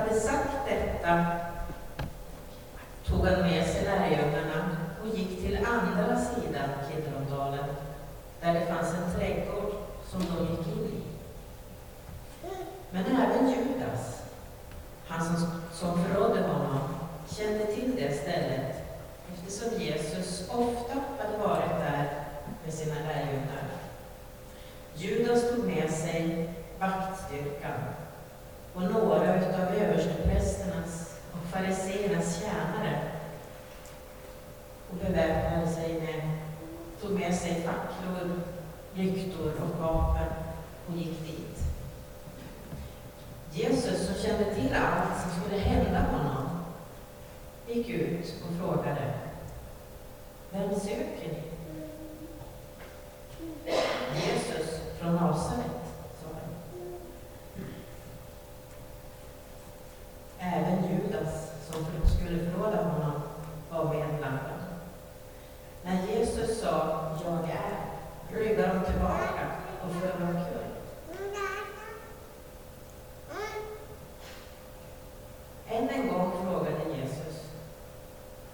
hade sagt detta tog han med sig lärjungarna och gick till andra sidan Kidrondalen, där det fanns en trädgård som de gick in i. Men även Judas, han som, som förrådde honom, kände till det stället eftersom Jesus ofta hade varit där med sina lärjungar. Judas tog med sig vaktstyrkan och några utav översteprästernas och fariseernas tjänare och beväpnade sig med, tog med sig facklor, lyktor och vapen och gick dit. Jesus, som kände till allt som skulle hända honom, gick ut och frågade Vem söker ni? Jesus från Nasaret, sa han. Även Judas, som skulle förråda honom, var medblandad. När Jesus sa ”Jag är” ryggade de tillbaka och föll omkull. Än en gång frågade Jesus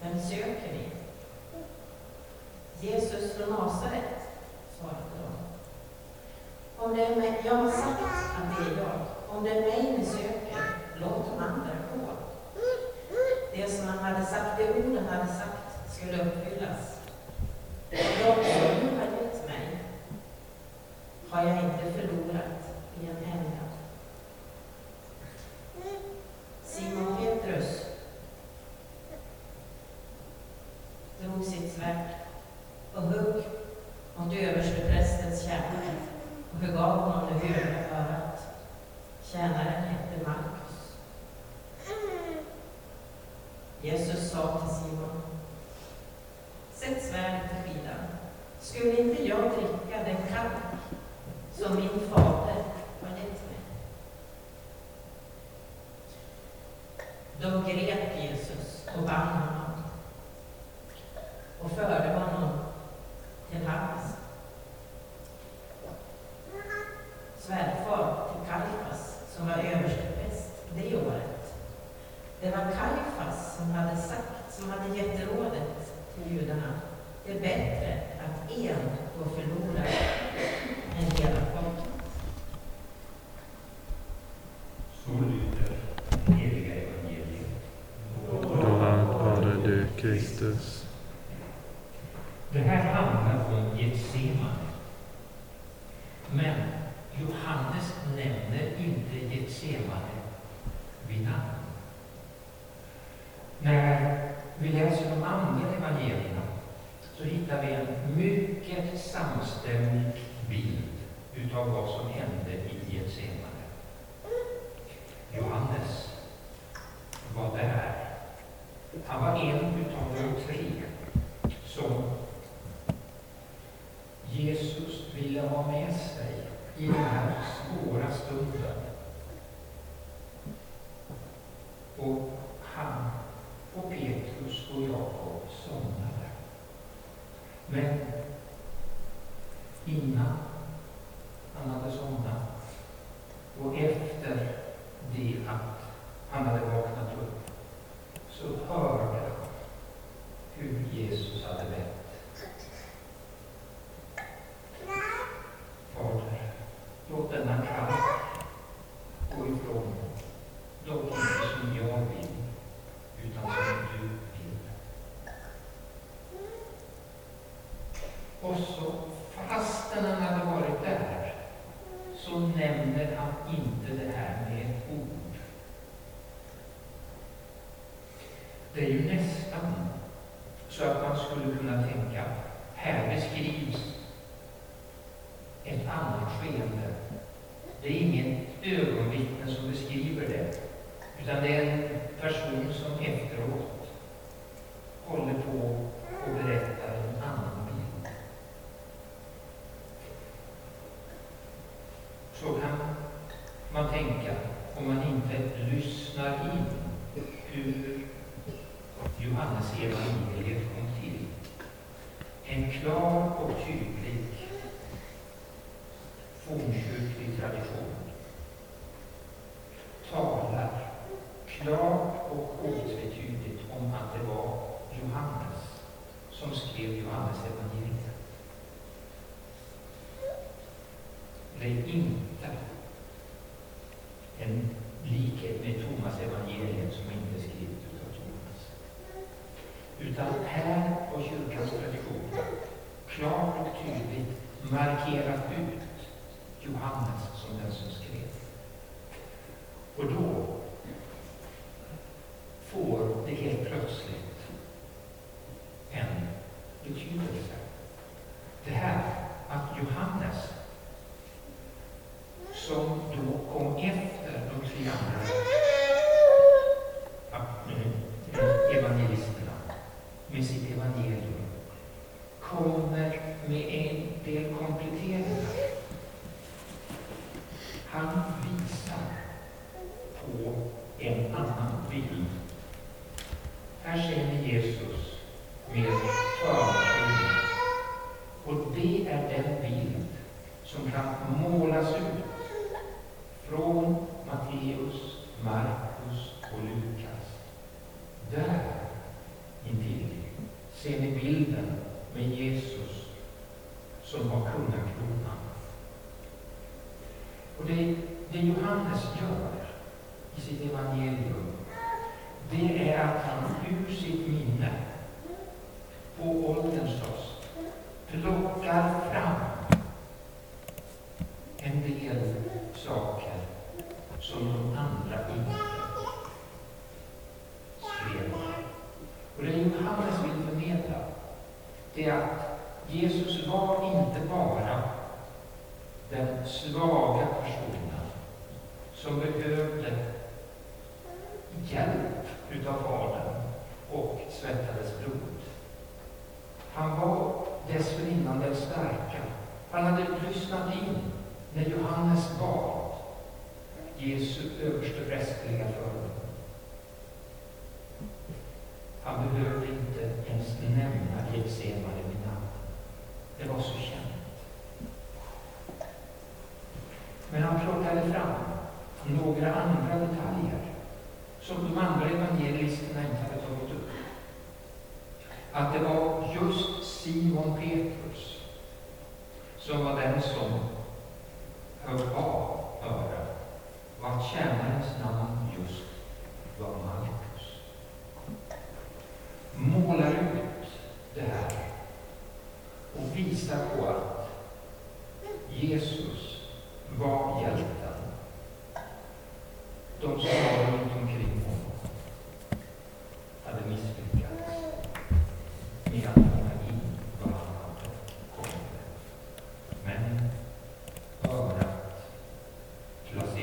Vem söker ni? Jesus från Nasaret, svarade de. Om det är mig, jag har sagt att det är jag. Om det är mig ni söker, låt de andra gå. Det som han hade sagt, det orden hade sagt, skulle uppfyllas. De som du har gett mig har jag inte förlorat i en enda. Simon Petrus drog sitt svärd och högg mot översteprästens tjänare och begav honom det högra örat. Tjänaren hette Markus. Jesus sa till Simon, sätt svärdet i skidan. Skulle inte jag dricka den kalk som min fader har gett mig? De grep Jesus och band honom och förde honom till Hannes svärfar till Kajfas som var överstepräst det året. Det var Kajfas som hade sagt, som hade gett rådet till judarna. Det är bättre att en går förlorad än hela folket. Så lyder det heliga evangeliet. Lovad vare du, Kristus. Det här handlar om Getsemane. Men Johannes nämner inte Getsemane vid namn. När vi läser de andra evangelierna så hittar vi en mycket samstämmig bild utav vad som hände i Getsemane. Johannes var där. Han var en utav de tre som Jesus ville ha med sig i den här svåra stunden. Och han och Petrus och Jakob somnade. Men innan han hade somnat och efter det att han hade vaknat upp så hörde han hur Jesus hade bett. Fader, låt denna kalk gå ifrån mig. Dock inte som jag vill, utan som du vill. Och så, fastän han hade varit där, så nämner han inte det här med ett ord. Det är ju nästan så att man skulle kunna tänka, här beskrivs ett annat skeende. Det är ingen ögonvittne som beskriver det, utan det är en person som efteråt håller på och berättar en annan bild. Så kan man tänka om man inte lyssnar in hur Johannes evangeliet kom till. En klar och tydlig fornkyrklig tradition talar klart och otvetydigt om att det var Johannes som skrev Johannes evangeliet. Det är inte en likhet med Thomas evangeliet som inte är skrivet av Thomas. Utan här har kyrkans tradition klart och tydligt markerat ut Johannes som den som skrev. Och då får det helt plötsligt en betydelse. Det här att Johannes, som då kom efter de tre andra eh, evangelisterna med sitt evangelium, kommer med en del kompletteringar. Han visar på en annan bild. Här ser ni Jesus med förkronan. Och det är den bild som kan målas ut från Matteus, Markus och Lukas. Där intill ser ni bilden med Jesus som har kungakronan. Och det, det Johannes gör i sitt evangelium, det är att han ur sitt minne på ålderns dag plockar fram en del saker som de andra inte skrev. Och det Johannes vill förmedla, det är att Jesus var inte bara den svaga personen som behövde hjälp utav Fadern och svettades blod. Han var dessförinnan den starka. Han hade lyssnat in när Johannes bad Jesu översteprästerliga förbön. Han behövde inte ens nämna Getsemane vid namn. Det var så känt. Men han plockade fram några andra detaljer som de andra evangelisterna inte hade tagit upp. Att det var just Simon Petrus som var den som höll av örat och att tjänarens namn just var Markus. Målar ut det här och visar på att Jesus var hjälten. De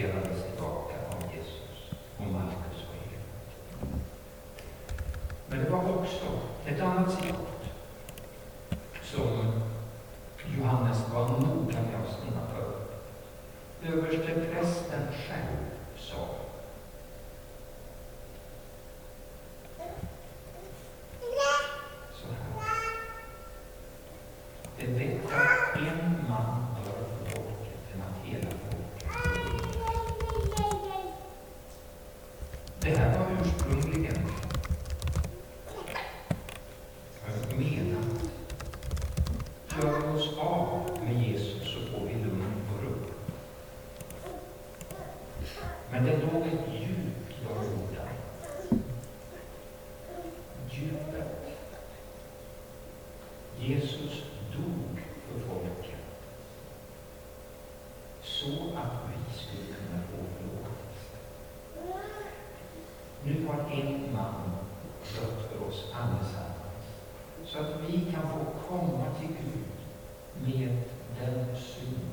tierra. Så att vi skulle kunna få förlåtelse. Nu har en man dött för oss allesammans så att vi kan få komma till Gud med den synen